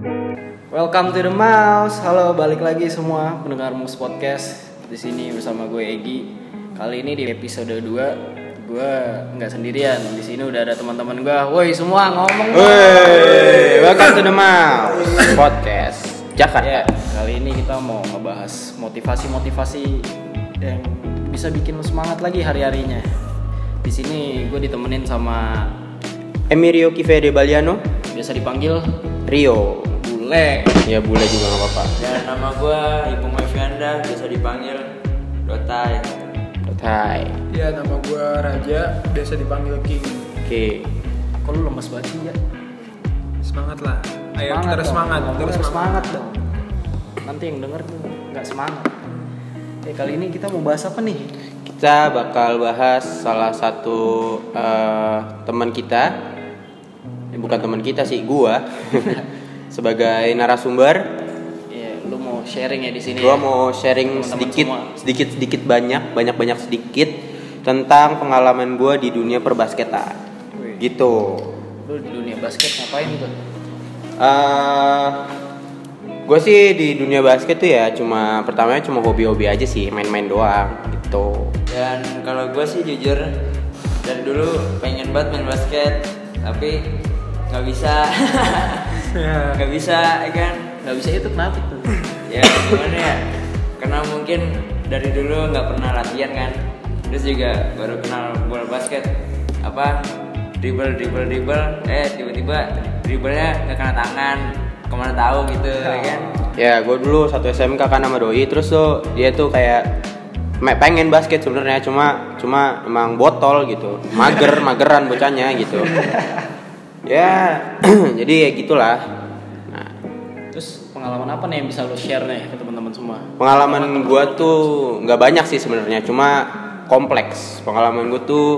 Welcome to the Mouse. Halo, balik lagi semua pendengar Mouse Podcast. Di sini bersama gue Egi. Kali ini di episode 2 gue nggak sendirian. Di sini udah ada teman-teman gue. Woi, semua ngomong. Wey, welcome to the Mouse Podcast Ya, Jakarta. kali ini kita mau ngebahas motivasi-motivasi yang bisa bikin lu semangat lagi hari-harinya. Di sini gue ditemenin sama Emirio Kivede Baliano, biasa dipanggil Rio. Bule. Ya bule juga nggak apa-apa. Dan nama gue Ipung Evianda, biasa dipanggil Dotai. Hai. Ya nama gue Raja, biasa dipanggil King. Oke. Kok lu lemes banget sih ya? Semangat lah. Ayo Semangat terus semangat, terus harus semangat. semangat dong. Nanti yang denger tuh nggak semangat. Eh kali ini kita mau bahas apa nih? Kita bakal bahas salah satu eh, teman kita. Eh, bukan teman kita sih, gua. Sebagai narasumber, Ya, lu mau sharing ya di sini. gua ya? mau sharing Teman-teman sedikit, semua. sedikit sedikit banyak, banyak banyak sedikit tentang pengalaman gua di dunia perbasketan. Wih. Gitu. Lu di dunia basket ngapain tuh? gue sih di dunia basket tuh ya cuma pertamanya cuma hobi-hobi aja sih main-main doang gitu Dan kalau gue sih jujur dari dulu pengen banget main basket, tapi nggak bisa, Ya. nggak bisa, ya kan? Gak bisa itu kenapa tuh? Ya gimana ya? Karena mungkin dari dulu nggak pernah latihan kan, terus juga baru kenal bola basket, apa dribble dribble dribble, eh tiba-tiba dribblenya nggak kena tangan, ke mana tahu gitu, ya kan? ya gue dulu satu SMK kan sama doi terus tuh dia tuh kayak me- pengen basket sebenarnya cuma cuma emang botol gitu mager mageran bocahnya gitu ya jadi ya gitulah. Nah. Terus pengalaman apa nih yang bisa lu share nih ke teman-teman semua? pengalaman gue tuh nggak banyak sih sebenarnya cuma kompleks. Pengalaman gue tuh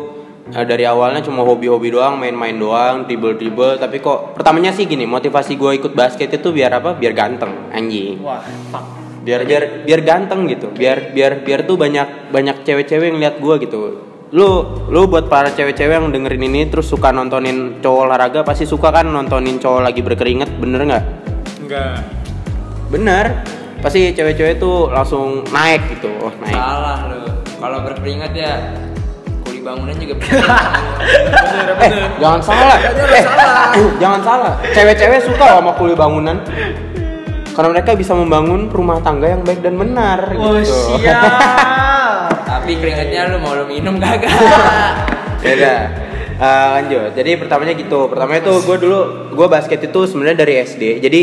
eh, dari awalnya cuma hobi-hobi doang main-main doang dribble-dribble. Tapi kok pertamanya sih gini motivasi gue ikut basket itu biar apa? Biar ganteng anjing. Wah, fuck. biar biar biar ganteng gitu. Biar biar biar tuh banyak banyak cewek-cewek yang lihat gue gitu lu lu buat para cewek-cewek yang dengerin ini terus suka nontonin cowok olahraga pasti suka kan nontonin cowok lagi berkeringat bener nggak? Enggak. bener. Pasti cewek-cewek tuh langsung naik gitu oh naik. Salah lu, kalau berkeringat ya kuli bangunan juga Bener, eh bener. jangan salah. Eh jangan salah. Cewek-cewek suka sama kuli bangunan. Karena mereka bisa membangun rumah tangga yang baik dan benar Oh, gitu. siap. Tapi keringatnya lu mau lu minum kagak? Beda. Eh, lanjut. Jadi pertamanya gitu. Pertamanya tuh gue dulu gue basket itu sebenarnya dari SD. Jadi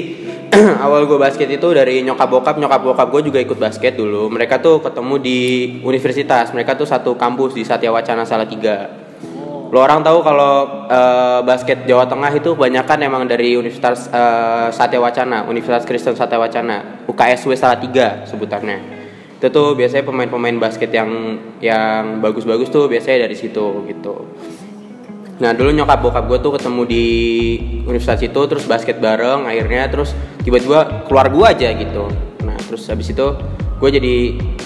awal gue basket itu dari nyokap bokap nyokap bokap gue juga ikut basket dulu. Mereka tuh ketemu di universitas. Mereka tuh satu kampus di Satya Wacana Salatiga. Lo orang tahu kalau eh, basket Jawa Tengah itu kebanyakan emang dari Universitas eh, Satya Wacana, Universitas Kristen Satya Wacana, UKSW Salatiga sebutannya. Itu tuh biasanya pemain-pemain basket yang yang bagus-bagus tuh biasanya dari situ gitu. Nah dulu nyokap bokap gue tuh ketemu di universitas itu terus basket bareng akhirnya terus tiba-tiba keluar gue aja gitu. Nah terus habis itu gue jadi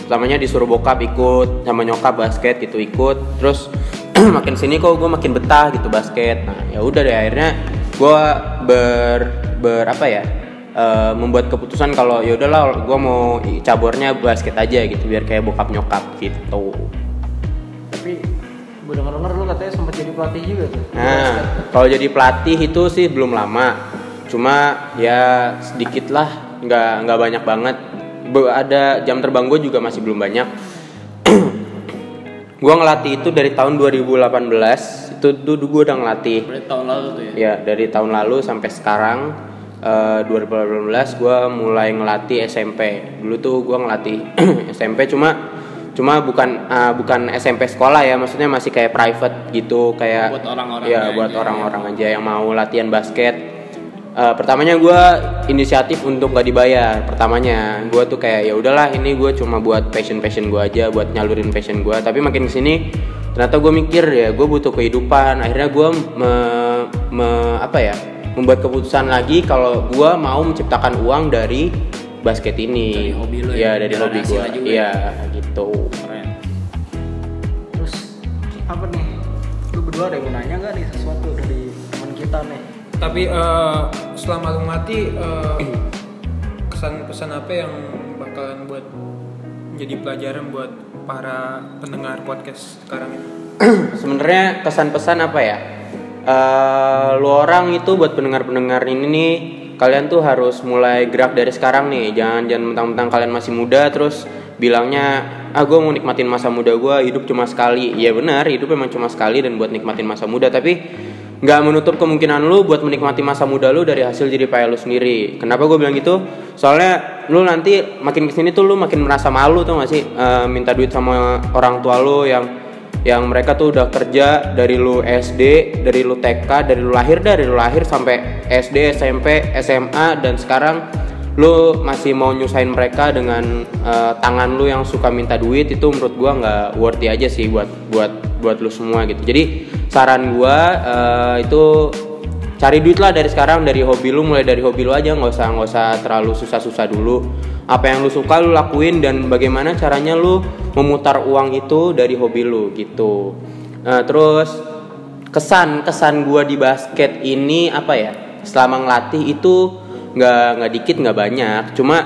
pertamanya disuruh bokap ikut sama nyokap basket gitu ikut terus makin sini kok gue makin betah gitu basket. Nah ya udah deh akhirnya gue ber ber apa ya eh, membuat keputusan kalau ya udahlah gue mau cabornya basket aja gitu biar kayak bokap nyokap gitu. Tapi gue denger-denger lu katanya sempat jadi pelatih juga tuh. Nah, kalau jadi pelatih itu sih belum lama. Cuma ya sedikit lah, nggak nggak banyak banget. Be- ada jam terbang gue juga masih belum banyak. gue ngelatih itu dari tahun 2018. Itu dulu gue udah ngelatih. Berarti tahun lalu tuh ya. Ya dari tahun lalu sampai sekarang eh, 2018 gue mulai ngelatih SMP. Dulu tuh gue ngelatih SMP cuma cuma bukan eh, bukan SMP sekolah ya, maksudnya masih kayak private gitu kayak Buat orang-orang ya aja. buat orang-orang aja yang mau latihan basket. Eh, pertamanya gue inisiatif untuk gak dibayar. Pertamanya gue tuh kayak ya udahlah ini gue cuma buat passion passion gue aja, buat nyalurin passion gue. Tapi makin ke sini ternyata gue mikir ya gue butuh kehidupan. Akhirnya gue me- me- apa ya membuat keputusan lagi kalau gue mau menciptakan uang dari basket ini. Dari hobi lu ya ya? dari hobi gue. juga Iya gitu. Keren. Terus apa nih? Lu berdua ada yang mau nanya nggak nih sesuatu dari teman kita nih? Tapi eh, selama lu mati eh, kesan pesan apa yang bakalan buat jadi pelajaran buat para pendengar podcast sekarang ini? sebenarnya kesan pesan apa ya Eh lu orang itu buat pendengar-pendengar ini nih kalian tuh harus mulai gerak dari sekarang nih. Jangan jangan mentang-mentang kalian masih muda terus bilangnya ah gue mau nikmatin masa muda gue hidup cuma sekali. Ya benar hidup memang cuma sekali dan buat nikmatin masa muda tapi nggak menutup kemungkinan lu buat menikmati masa muda lu dari hasil jadi payah lu sendiri. Kenapa gue bilang gitu? Soalnya lu nanti makin ke sini tuh lu makin merasa malu tuh gak sih? Eh, minta duit sama orang tua lu yang yang mereka tuh udah kerja dari lu SD, dari lu TK, dari lu lahir dari lu lahir sampai SD, SMP, SMA dan sekarang lu masih mau nyusahin mereka dengan eh, tangan lu yang suka minta duit itu menurut gua nggak worthy aja sih buat buat buat lu semua gitu. Jadi saran gua eh, itu cari duit lah dari sekarang dari hobi lu mulai dari hobi lu aja. Nggak usah nggak usah terlalu susah-susah dulu. Apa yang lu suka lu lakuin dan bagaimana caranya lu memutar uang itu dari hobi lu gitu. Nah, terus kesan kesan gua di basket ini apa ya? Selama ngelatih itu nggak nggak dikit nggak banyak. Cuma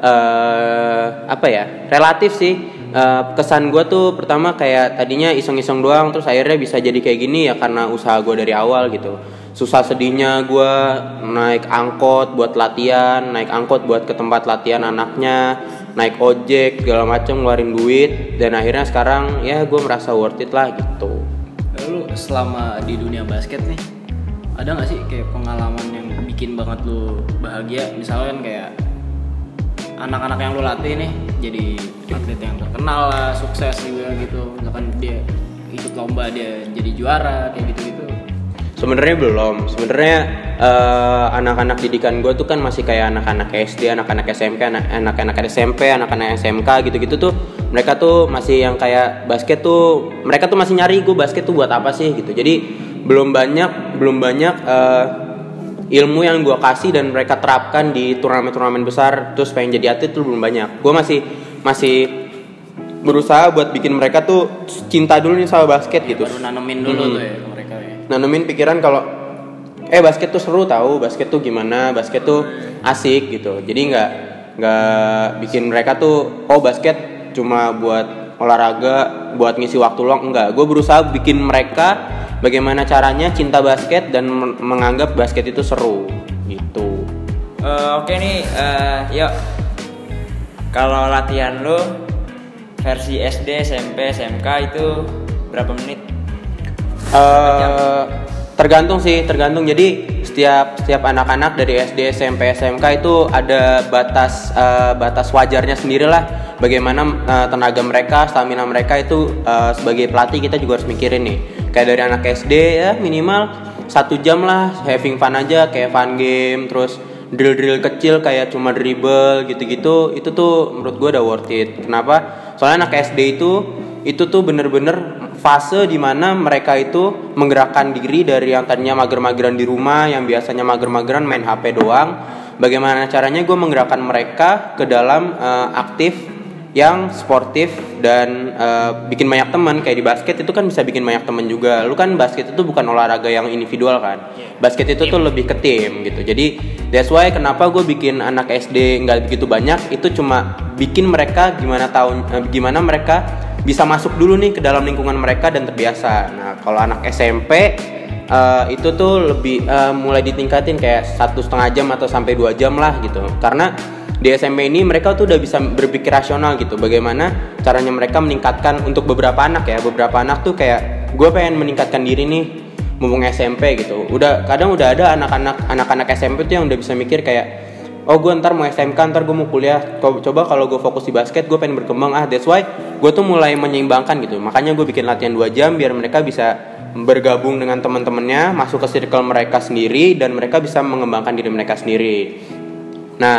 eh apa ya? Relatif sih. Eh, kesan gua tuh pertama kayak tadinya iseng-iseng doang terus akhirnya bisa jadi kayak gini ya karena usaha gua dari awal gitu susah sedihnya gua naik angkot buat latihan naik angkot buat ke tempat latihan anaknya naik ojek segala macam ngeluarin duit. Dan akhirnya sekarang ya gue merasa worth it lah gitu. Lalu selama di dunia basket nih ada nggak sih kayak pengalaman yang bikin banget lu bahagia? Misalnya kan kayak anak-anak yang lu latih nih jadi atlet yang terkenal lah sukses juga gitu. Misalkan dia ikut lomba dia jadi juara kayak gitu gitu Sebenarnya belum. Sebenarnya eh, anak-anak didikan gue tuh kan masih kayak anak-anak SD, anak-anak SMP, anak- anak-anak SMP, anak-anak SMK gitu-gitu tuh. Mereka tuh masih yang kayak basket tuh. Mereka tuh masih nyari gue basket tuh buat apa sih gitu. Jadi belum banyak, belum banyak eh, ilmu yang gue kasih dan mereka terapkan di turnamen-turnamen besar. Terus pengen jadi atlet tuh belum banyak. Gue masih masih berusaha buat bikin mereka tuh cinta dulu nih sama basket gitu. baru nanemin dulu Hmm. tuh ya nanemin pikiran kalau eh basket tuh seru tahu basket tuh gimana basket tuh asik gitu jadi nggak nggak bikin mereka tuh oh basket cuma buat olahraga buat ngisi waktu luang enggak gue berusaha bikin mereka bagaimana caranya cinta basket dan men- menganggap basket itu seru gitu Eh, Oke nih, eh, yuk. Kalau latihan lu versi SD, SMP, SMK itu berapa menit? Eh, tergantung sih, tergantung. Jadi setiap setiap anak-anak dari SD, SMP, SMK itu ada batas eh, batas wajarnya sendirilah. Bagaimana eh, tenaga mereka, stamina mereka itu eh, sebagai pelatih kita juga harus mikirin nih. Kayak dari anak SD ya minimal satu jam lah having fun aja kayak fun game terus drill-drill kecil kayak cuma dribble gitu-gitu itu tuh menurut gue udah worth it kenapa soalnya anak SD itu itu tuh bener-bener fase di mana mereka itu menggerakkan diri dari yang tadinya mager-mageran di rumah yang biasanya mager-mageran main HP doang. Bagaimana caranya gue menggerakkan mereka ke dalam eh, aktif yang sportif dan eh, bikin banyak teman. Kayak di basket itu kan bisa bikin banyak teman juga. Lu kan basket itu bukan olahraga yang individual kan? Basket itu tuh lebih ke tim gitu. Jadi that's why kenapa gue bikin anak SD nggak begitu banyak itu cuma bikin mereka gimana tahun eh, gimana mereka bisa masuk dulu nih ke dalam lingkungan mereka dan terbiasa. Nah kalau anak SMP eh, itu tuh lebih eh, mulai ditingkatin kayak satu setengah jam atau sampai dua jam lah gitu. Karena di SMP ini mereka tuh udah bisa berpikir rasional gitu bagaimana caranya mereka meningkatkan untuk beberapa anak ya. Beberapa anak tuh kayak gue pengen meningkatkan diri nih mumpung SMP gitu. Udah kadang udah ada anak-anak anak-anak SMP tuh yang udah bisa mikir kayak oh gue ntar mau SMK ntar gue mau kuliah. Coba kalau gue fokus di basket gue pengen berkembang. Ah that's why gue tuh mulai menyeimbangkan gitu. Makanya gue bikin latihan 2 jam biar mereka bisa bergabung dengan teman-temannya masuk ke circle mereka sendiri dan mereka bisa mengembangkan diri mereka sendiri. Nah,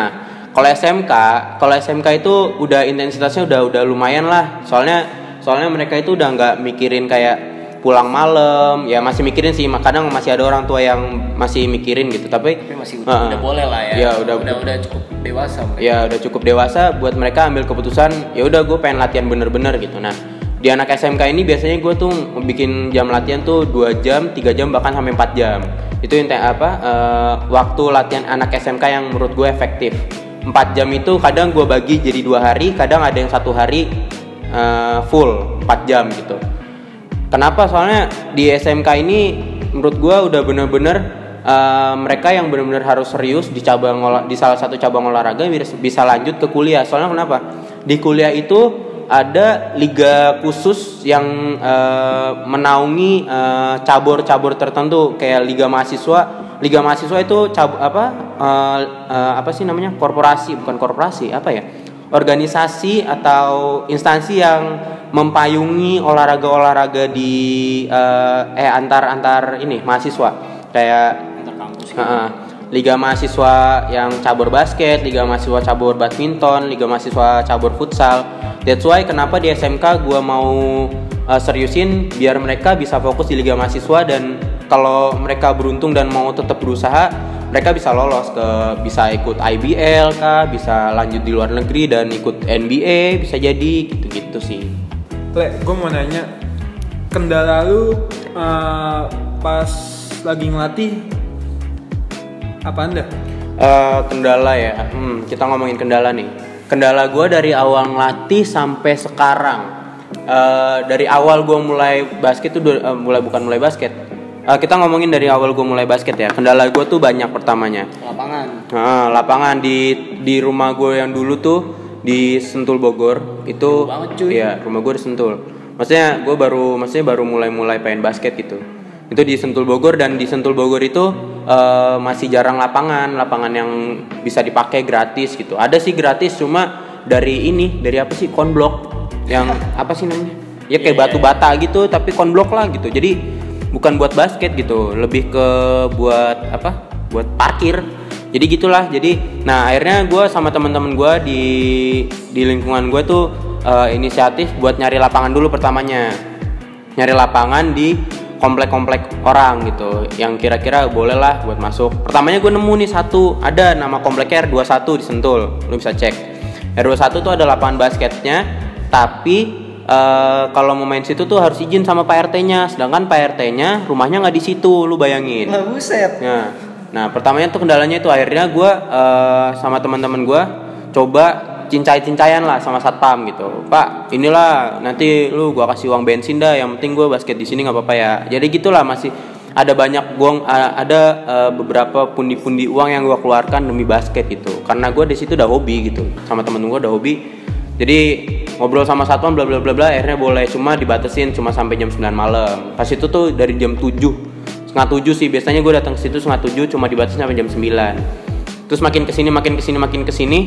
kalau SMK, kalau SMK itu udah intensitasnya udah udah lumayan lah. Soalnya soalnya mereka itu udah nggak mikirin kayak pulang malam, ya masih mikirin sih. Kadang masih ada orang tua yang masih mikirin gitu. Tapi, tapi masih Heeh. udah boleh lah ya Ya, udah udah udah cukup dewasa mereka ya udah cukup dewasa buat mereka ambil keputusan. Ya udah gue pengen latihan bener-bener gitu. Nah, di anak SMK ini biasanya gue tuh bikin jam latihan tuh 2 jam, 3 jam bahkan sampai 4 jam. itu yang apa eh, waktu latihan anak SMK yang menurut gue efektif 4 jam itu kadang gue bagi jadi dua hari kadang ada yang satu hari eh, full 4 jam gitu kenapa? Soalnya di SMK ini menurut gue udah bener-bener eh, mereka yang bener-bener harus serius di cabang di salah satu cabang olahraga bisa- lanjut ke kuliah. Soalnya kenapa? Di kuliah itu ada liga khusus yang eh, menaungi eh, cabur-cabur tertentu. Kayak liga mahasiswa. Liga mahasiswa itu cab apa eh, eh, apa sih namanya? Korporasi bukan korporasi apa ya organisasi atau instansi yang mempayungi olahraga-olahraga di eh, eh antar antar ini mahasiswa kayak antar kampus Heeh. Liga mahasiswa yang cabur basket, liga mahasiswa cabur badminton, liga mahasiswa cabur futsal. That's why kenapa di SMK gua mau uh, seriusin biar mereka bisa fokus di liga mahasiswa dan kalau mereka beruntung dan mau tetap berusaha, mereka bisa lolos ke bisa ikut IBL kah, bisa lanjut di luar negeri dan ikut NBA bisa jadi gitu-gitu sih. Le, gue mau nanya kendala lu eh, pas lagi ngelatih apa anda? Eh, kendala ya, hmm, kita ngomongin kendala nih. Kendala gue dari awal ngelatih sampai sekarang. Eh, dari awal gue mulai basket tuh eh, mulai bukan mulai basket. Eh, kita ngomongin dari awal gue mulai basket ya. Kendala gue tuh banyak pertamanya. lapangan Nah, lapangan di di rumah gue yang dulu tuh di Sentul Bogor itu banget, cuy. Iya, rumah gue di Sentul. Maksudnya gue baru maksudnya baru mulai-mulai pengen basket gitu. Itu di Sentul Bogor dan di Sentul Bogor itu eh, masih jarang lapangan, lapangan yang bisa dipakai gratis gitu. Ada sih gratis cuma dari ini, dari apa sih? Konblok yang apa sih namanya? Ya kayak batu bata gitu tapi konblok lah gitu. Jadi bukan buat basket gitu, lebih ke buat apa? Buat parkir. Jadi gitulah jadi nah akhirnya gue sama teman-teman gue di di lingkungan gue tuh eh, inisiatif buat nyari lapangan dulu pertamanya. Nyari lapangan di komplek-komplek orang gitu yang kira-kira boleh lah buat masuk. Pertamanya gue nemu nih satu ada nama kompleknya R21 di Sentul lu bisa cek. R21 tuh ada lapangan basketnya tapi eh, kalau mau main situ tuh harus izin sama Pak RT-nya sedangkan Pak RT-nya rumahnya nggak di situ lu bayangin lah buset Nah, nah pertamanya tuh kendalanya itu akhirnya gue sama teman-teman gue coba cincai-cincaian lah sama satpam gitu. Pak, inilah nanti lu gua kasih uang bensin dah. Yang penting gue basket di sini nggak apa-apa ya. Jadi gitulah masih ada banyak gua ada eh, beberapa pundi-pundi uang yang gua keluarkan demi basket gitu. Karena gue di situ udah hobi gitu. Sama temen gue udah hobi. Jadi ngobrol sama satpam bla bla bla bla akhirnya boleh. Cuma dibatasin cuma sampai jam 9 malam. Pas itu tuh dari jam 7 setengah tujuh sih. Biasanya gue datang ke situ setengah tujuh cuma dibatasi sampai jam 9 terus makin ke sini makin ke sini makin ke sini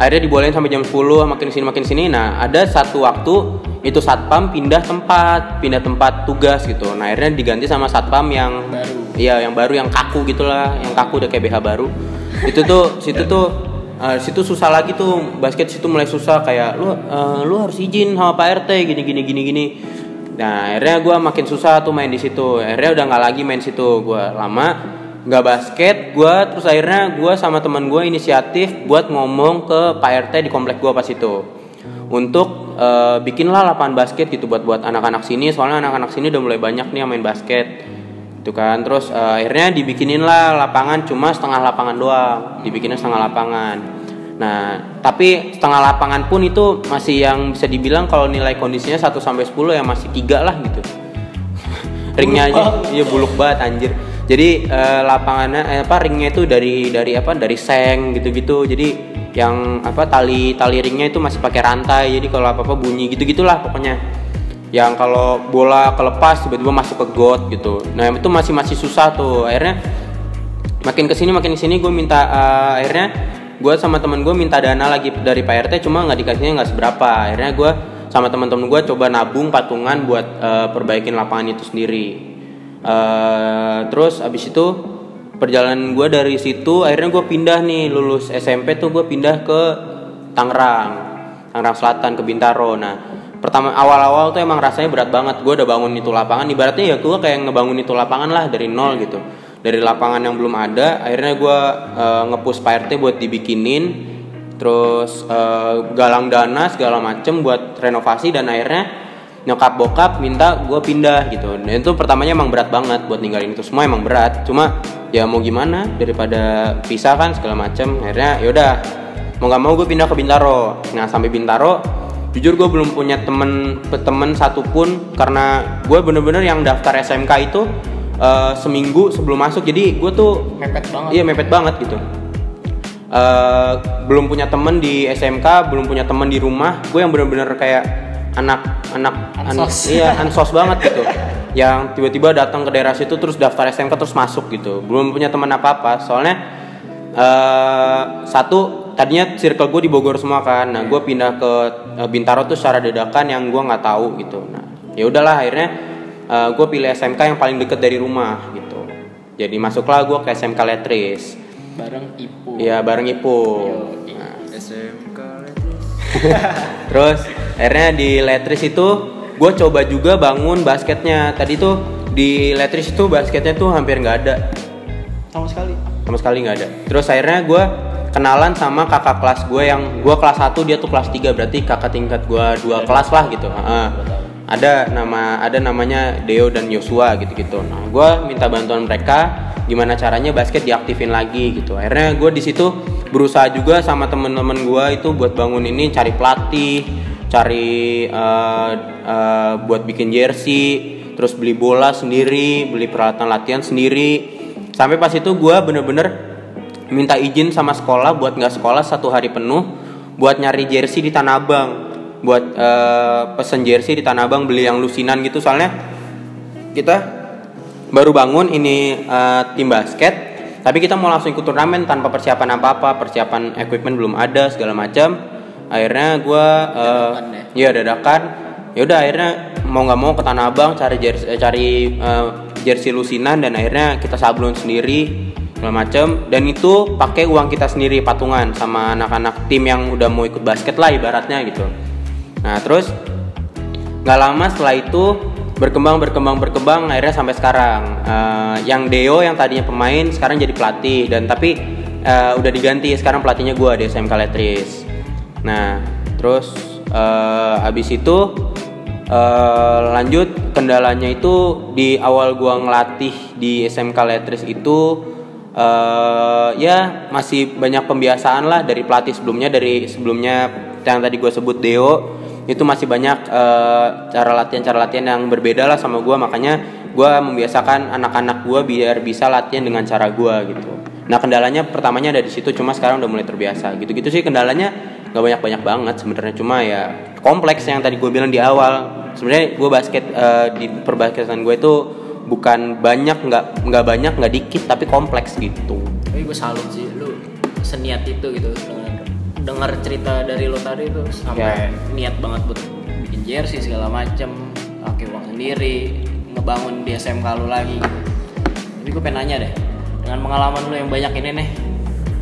akhirnya dibolehin sampai jam 10 makin ke sini makin ke sini nah ada satu waktu itu satpam pindah tempat pindah tempat tugas gitu. Nah akhirnya diganti sama satpam yang Baru. iya yang baru yang kaku gitulah. Yang kaku udah kayak BH baru. Itu tuh situ tuh eh, situ susah lagi tuh basket situ mulai susah kayak lu eh, lu harus izin sama Pak RT gini gini gini gini. Nah akhirnya gue makin susah tuh main di situ. Akhirnya udah nggak lagi main situ. Gue lama nggak basket gue terus akhirnya gue sama teman gue inisiatif buat ngomong ke Pak RT di komplek gue pas itu. Untuk eh, bikinlah lapangan basket gitu buat buat anak-anak sini soalnya anak-anak sini udah mulai banyak nih yang main basket. Itu kan. Terus eh, akhirnya dibikinin lah lapangan cuma setengah lapangan doang. Dibikinin setengah lapangan nah tapi setengah lapangan pun itu masih yang bisa dibilang kalau nilai kondisinya 1 sampai 10 ya masih tiga lah gitu. Ringnya aja. Iya buluk banget anjir. Jadi eh, lapangannya eh, apa ringnya itu dari dari apa dari seng gitu-gitu. Jadi yang apa tali tali ringnya itu masih pakai rantai. Jadi kalau apa apa bunyi gitu gitulah pokoknya. Yang kalau bola kelepas tiba-tiba masuk ke got gitu. Nah itu masih masih susah tuh. Akhirnya makin ke sini makin ke sini gue minta eh, akhirnya gue sama temen gue minta dana lagi dari Pak RT cuma nggak dikasihnya nggak seberapa. Akhirnya gue sama teman-teman gue coba nabung patungan buat eh, perbaikin lapangan itu sendiri. Eh, terus abis itu perjalanan gue dari situ akhirnya gue pindah nih lulus SMP tuh gue pindah ke Tangerang Tangerang Selatan ke Bintaro. Nah pertama awal-awal tuh emang rasanya berat banget. Gue udah bangun itu lapangan ibaratnya ya gue kayak ngebangun itu lapangan lah dari nol gitu dari lapangan yang belum ada akhirnya gue ngepush Pak buat dibikinin. Terus eh, galang dana segala macem buat renovasi dan akhirnya nyokap bokap minta gue pindah gitu. Dan itu pertamanya emang berat banget buat ninggalin itu semua emang berat. Cuma ya mau gimana daripada pisah kan segala macam akhirnya yaudah mau nggak mau gue pindah ke Bintaro. Nah sampai Bintaro jujur gue belum punya temen temen satupun karena gue bener-bener yang daftar SMK itu eh, seminggu sebelum masuk jadi gue tuh Mepet banget. iya mepet banget gitu. Eh, belum punya temen di SMK belum punya temen di rumah gue yang bener-bener kayak anak anak an- Ansos. iya ansos banget gitu. Yang tiba-tiba datang ke daerah situ terus daftar SMK terus masuk gitu. Belum punya teman apa-apa soalnya eh satu tadinya circle gue di Bogor semua kan. Nah gue pindah ke Bintaro tuh secara dadakan yang gue nggak tahu gitu. Nah ya udahlah akhirnya eh, gue pilih SMK yang paling deket dari rumah gitu jadi masuklah gue ke SMK Letris bareng Ipu. Iya bareng Ipu. Nah, SMK terus akhirnya di Letris itu gue coba juga bangun basketnya. Tadi tuh di Letris itu basketnya tuh hampir nggak ada, Sama sekali. sama sekali nggak ada. Terus akhirnya gue kenalan sama kakak kelas gue yang gue kelas 1 dia tuh kelas 3 berarti kakak tingkat gue dua kelas lah gitu. Heeh. Ada nama ada namanya Deo dan Yosua gitu-gitu. Nah, gue minta bantuan mereka gimana caranya basket diaktifin lagi gitu. Akhirnya gue di situ berusaha juga sama temen-temen gue itu buat bangun ini cari pelatih, cari eh, eh, buat bikin jersey, terus beli bola sendiri, beli peralatan latihan sendiri. Sampai pas itu gue bener-bener minta izin sama sekolah buat nggak sekolah satu hari penuh buat nyari jersey di Tanah Abang buat eh, pesen jersey di Tanah Abang beli yang lusinan gitu. Soalnya kita baru bangun ini eh, tim basket tapi kita mau langsung ikut turnamen tanpa persiapan apa apa persiapan equipment belum ada segala macam. Akhirnya gue Dadakan ya? dadakan. Ya udah akhirnya mau nggak mau ke Tanah Abang cari jersey eh, cari eh, jersey lusinan dan akhirnya kita sablon sendiri segala macam. Dan itu pakai uang kita sendiri patungan sama anak-anak tim yang udah mau ikut basket lah ibaratnya gitu nah terus nggak lama setelah itu berkembang berkembang berkembang akhirnya sampai sekarang. Eh, yang Deo yang tadinya pemain sekarang jadi pelatih. Dan tapi eh, udah diganti sekarang pelatihnya gue di SMK Letris nah terus eh, abis itu eh, lanjut kendalanya itu di awal gua ngelatih di SMK Letris itu eh ya masih banyak pembiasaan lah dari pelatih sebelumnya dari sebelumnya yang tadi gue sebut Deo itu masih banyak eh, cara latihan cara latihan yang berbeda lah sama gua. Makanya gua membiasakan anak-anak gua biar bisa latihan dengan cara gua gitu. Nah kendalanya pertamanya ada di situ cuma sekarang udah mulai terbiasa. Gitu-gitu sih kendalanya nggak banyak-banyak banget sebenarnya. Cuma ya kompleks yang tadi gue bilang di awal. Sebenarnya gue basket eh, di perbasketan gue itu bukan banyak nggak nggak banyak nggak dikit tapi kompleks gitu. Tapi gue salut sih lu seniat itu gitu. dengan dengar cerita dari lo tadi tuh sampai Ya. niat banget buat bikin jersey segala macem pakai uang sendiri ngebangun di SMK lu lagi. Tapi gue pengen nanya deh dengan pengalaman lu yang banyak ini nih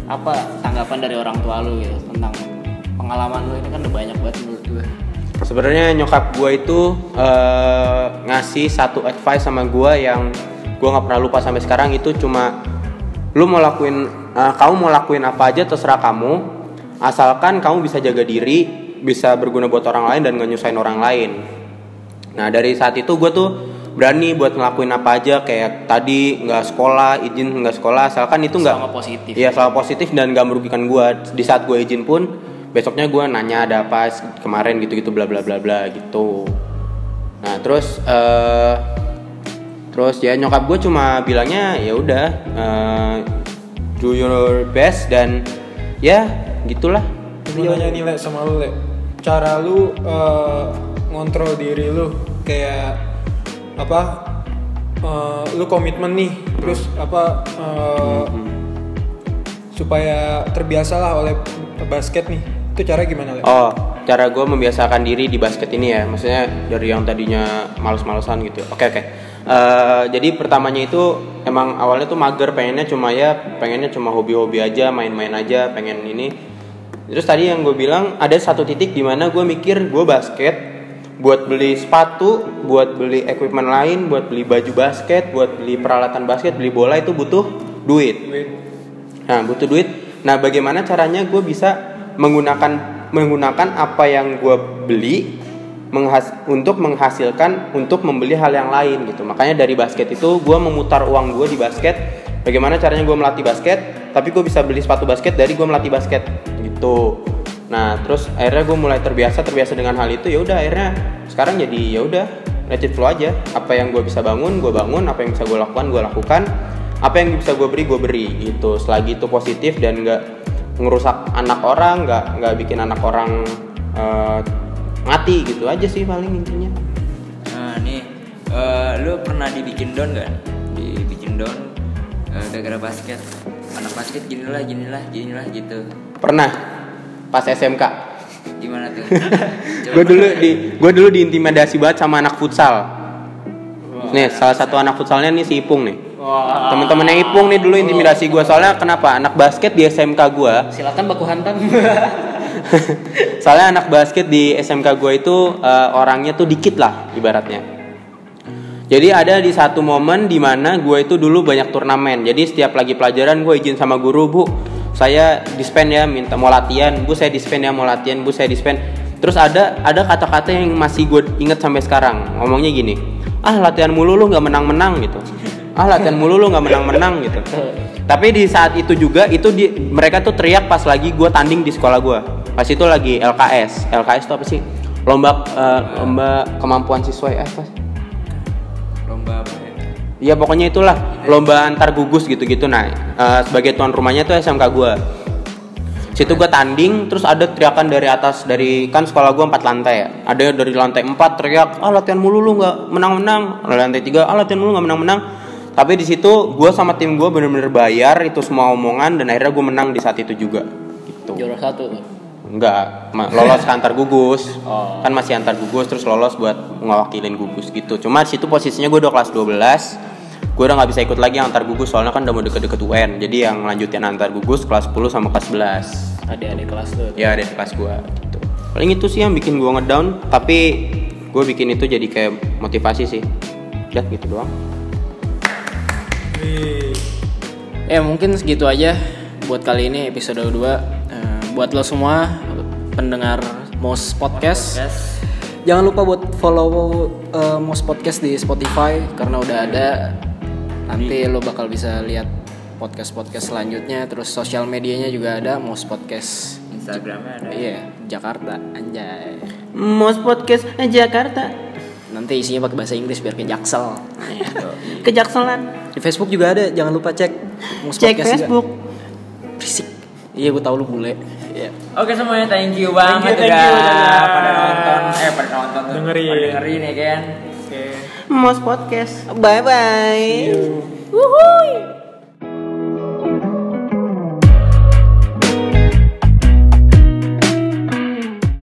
apa tanggapan dari orang tua lu gitu tentang pengalaman lu ini kan udah banyak banget menurut gue. sebenarnya nyokap gue itu eh, ngasih satu advice sama gue yang gue nggak pernah lupa sampai sekarang itu cuma lu mau lakuin eh, kamu mau lakuin apa aja terserah kamu asalkan kamu bisa jaga diri bisa berguna buat orang lain dan nggak nyusahin orang lain nah dari saat itu gue tuh berani buat ngelakuin apa aja kayak tadi nggak sekolah izin nggak sekolah asalkan itu nggak Selama positif. Iya selalu positif dan gak merugikan gue. Di saat gue izin pun besoknya gue nanya ada apa kemarin gitu-gitu bla bla bla bla gitu. Nah terus eh terus ya nyokap gue cuma bilangnya ya udah eh, do your best dan ya gitulah. Gue nanya nih Le sama lu Le Cara lu eh, ngontrol diri lu Kayak Apa eh, Lu komitmen nih Terus apa eh, Supaya terbiasa lah oleh basket nih Itu cara gimana Le? Oh cara gue membiasakan diri di basket ini ya maksudnya dari yang tadinya males-malesan gitu. Oke oke. Eh, jadi pertamanya itu emang awalnya tuh mager pengennya cuma ya pengennya cuma hobi-hobi aja main-main aja pengen ini terus tadi yang gue bilang ada satu titik di mana gue mikir gue basket buat beli sepatu buat beli equipment lain buat beli baju basket buat beli peralatan basket beli bola itu butuh duit Duit. Nah, butuh duit. Nah, bagaimana caranya gue bisa menggunakan menggunakan apa yang gue beli menghas untuk menghasilkan untuk membeli hal yang lain gitu makanya dari basket itu gue memutar uang gue di basket bagaimana caranya gue melatih basket tapi gue bisa beli sepatu basket dari gue melatih basket. Gitu. Nah terus akhirnya gue mulai terbiasa terbiasa dengan hal itu ya udah akhirnya sekarang jadi ya udah let it flow aja. Apa yang gue bisa bangun gue bangun apa yang bisa gue lakukan gue lakukan. Apa yang bisa gue beri gue beri gitu. Selagi itu positif dan nggak ngerusak anak orang nggak nggak bikin anak orang eh, mati gitu aja sih paling intinya. Nah nih, eh, lu pernah dibikin down gak? Dibikin down eh, gara-gara basket. Anak basket gini lah, gini lah, gini lah gitu. pernah pas SMK Gimana tuh? Gue dulu di gue dulu diintimidasi banget sama anak futsal nih salah satu anak futsalnya nih si Ipung nih Wah. temen-temennya Ipung nih dulu intimidasi gue soalnya kenapa anak basket di SMK gue Silakan baku hantam. soalnya anak basket di SMK gue itu eh, orangnya tuh dikit lah ibaratnya jadi ada di satu momen di mana gue itu dulu banyak turnamen. Jadi setiap lagi pelajaran gue izin sama guru bu saya dispen ya minta mau latihan. Bu saya dispen ya mau latihan. Bu saya dispen. Terus ada ada kata-kata yang masih gue inget sampai sekarang. Ngomongnya gini ah latihan mulu lu nggak menang-menang gitu. Ah latihan mulu lu nggak menang-menang gitu. Tapi di saat itu juga itu di, mereka tuh teriak pas lagi gue tanding di sekolah gue pas itu lagi LKS LKS itu apa sih? Lomba eh, lomba kemampuan siswa ya apa sih? Lomba apa ya? Iya pokoknya itulah lomba antar gugus gitu-gitu. Nah eh, sebagai tuan rumahnya tuh SMK gue situ gue tanding terus ada teriakan dari atas dari kan sekolah gue empat lantai ya. Ada dari lantai empat teriak ah latihan mulu lu nggak menang-menang. Lantai tiga ah latihan mulu nggak menang-menang. Tapi di situ gue sama tim gue bener-bener bayar itu semua omongan dan akhirnya gue menang di saat itu juga gitu. Juara satu tuh. Enggak, ma- lolos antar gugus. Oh. Kan masih antar gugus terus lolos buat ngewakilin gugus gitu. Cuma di situ posisinya gue udah kelas 12. Gue udah nggak bisa ikut lagi yang antar gugus soalnya kan udah mau deket-deket UN. Jadi yang lanjutin antar gugus kelas 10 sama kelas 11. Adik-adik kelas tuh. Ya ada kelas gue gitu. Paling itu sih yang bikin gue ngedown, tapi gue bikin itu jadi kayak motivasi sih. Udah gitu doang. Ya mungkin segitu aja buat kali ini episode 2 Eh, Buat lo semua pendengar Mos Podcast Podcast. Jangan lupa buat follow eh, Mos Podcast di Spotify Karena udah ada Nanti lo bakal bisa lihat podcast-podcast selanjutnya Terus sosial medianya juga ada Mos Podcast Instagramnya ada. Iya, Jakarta, anjay Mos podcast Jakarta. Nanti isinya pakai bahasa Inggris biar ke Jaksel Kejakselan. Di Facebook juga ada, jangan lupa cek Mos Cek Podcast juga. Facebook. Berisik Iya gue tau lu bule Iya Oke semuanya thank you banget thank udah you, udah. pada nonton eh pada nonton. Dengerin. pada dengerin ya kan. Oke. Mos podcast. Bye bye See you. Wuhui